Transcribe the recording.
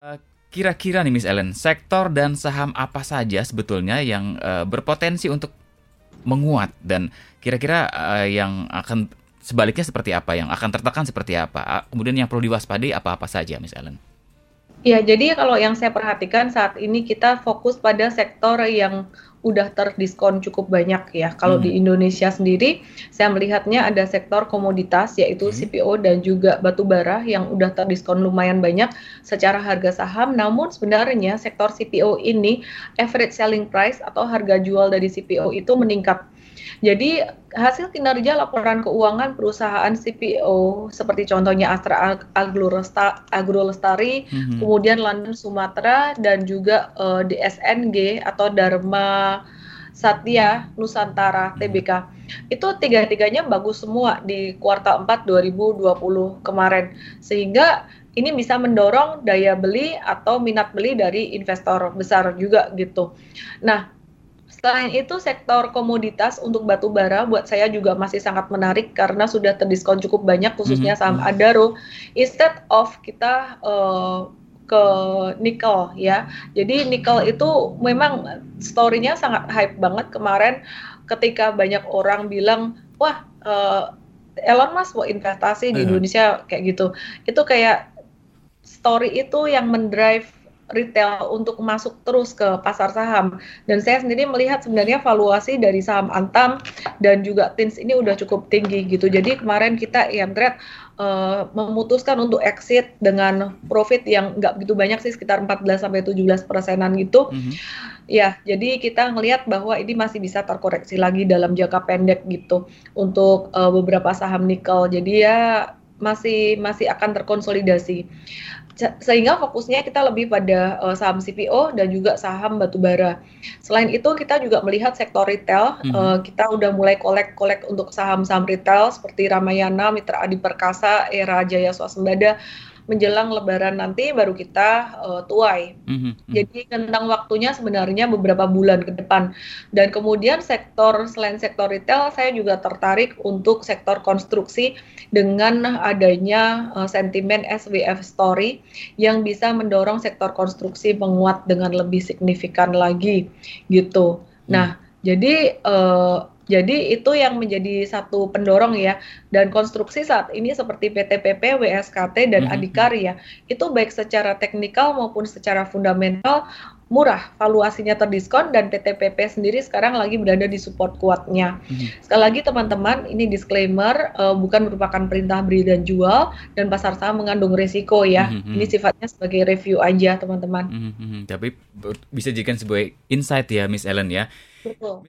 Eh, kira-kira nih Miss Ellen, sektor dan saham apa saja sebetulnya yang uh, berpotensi untuk menguat? Dan kira-kira uh, yang akan sebaliknya seperti apa, yang akan tertekan seperti apa, kemudian yang perlu diwaspadai apa-apa saja Miss Ellen? Ya, jadi kalau yang saya perhatikan saat ini kita fokus pada sektor yang udah terdiskon cukup banyak ya. Kalau hmm. di Indonesia sendiri, saya melihatnya ada sektor komoditas yaitu hmm. CPO dan juga batu bara yang udah terdiskon lumayan banyak secara harga saham. Namun sebenarnya sektor CPO ini average selling price atau harga jual dari CPO itu meningkat jadi hasil kinerja laporan keuangan perusahaan CPO seperti contohnya Astra Agro Lestari, mm-hmm. kemudian London Sumatera dan juga uh, eh, DSNG atau Dharma Satya Nusantara TBK. Itu tiga-tiganya bagus semua di kuartal 4 2020 kemarin. Sehingga ini bisa mendorong daya beli atau minat beli dari investor besar juga gitu. Nah, Selain itu, sektor komoditas untuk batu bara buat saya juga masih sangat menarik karena sudah terdiskon cukup banyak, khususnya mhm, saham mm -hmm. Adaro. Instead of kita uh, ke nikel ya. Jadi nikel itu memang story-nya sangat hype banget kemarin ketika banyak orang bilang, wah uh, Elon Musk mau investasi di Indonesia kayak gitu. Itu kayak story itu yang mendrive retail untuk masuk terus ke pasar saham. Dan saya sendiri melihat sebenarnya valuasi dari saham Antam dan juga Tins ini udah cukup tinggi gitu. Jadi kemarin kita yang trade uh, memutuskan untuk exit dengan profit yang nggak begitu banyak sih sekitar 14 sampai 17 persenan gitu. Mm -hmm. Ya, jadi kita melihat bahwa ini masih bisa terkoreksi lagi dalam jangka pendek gitu untuk uh, beberapa saham nikel. Jadi ya masih masih akan terkonsolidasi sehingga fokusnya kita lebih pada uh, saham CPO dan juga saham batubara. Selain itu kita juga melihat sektor retail, mm -hmm. uh, kita udah mulai kolek-kolek untuk saham-saham retail seperti Ramayana, Mitra Adi Perkasa, Era Jaya Swasembada menjelang Lebaran nanti baru kita uh, tuai. Mm-hmm. Jadi tentang waktunya sebenarnya beberapa bulan ke depan. Dan kemudian sektor selain sektor retail, saya juga tertarik untuk sektor konstruksi dengan adanya uh, sentimen SWF story yang bisa mendorong sektor konstruksi menguat dengan lebih signifikan lagi, gitu. Mm. Nah, jadi uh, jadi itu yang menjadi satu pendorong ya. Dan konstruksi saat ini seperti PTPP, WSKT dan mm -hmm. Adikarya itu baik secara teknikal maupun secara fundamental murah, valuasinya terdiskon dan PTPP sendiri sekarang lagi berada di support kuatnya. Mm -hmm. Sekali lagi teman-teman, ini disclaimer uh, bukan merupakan perintah beli dan jual dan pasar saham mengandung risiko ya. Mm -hmm. Ini sifatnya sebagai review aja teman-teman. Mm -hmm. Tapi bisa jadikan sebagai insight ya Miss Ellen ya. Betul.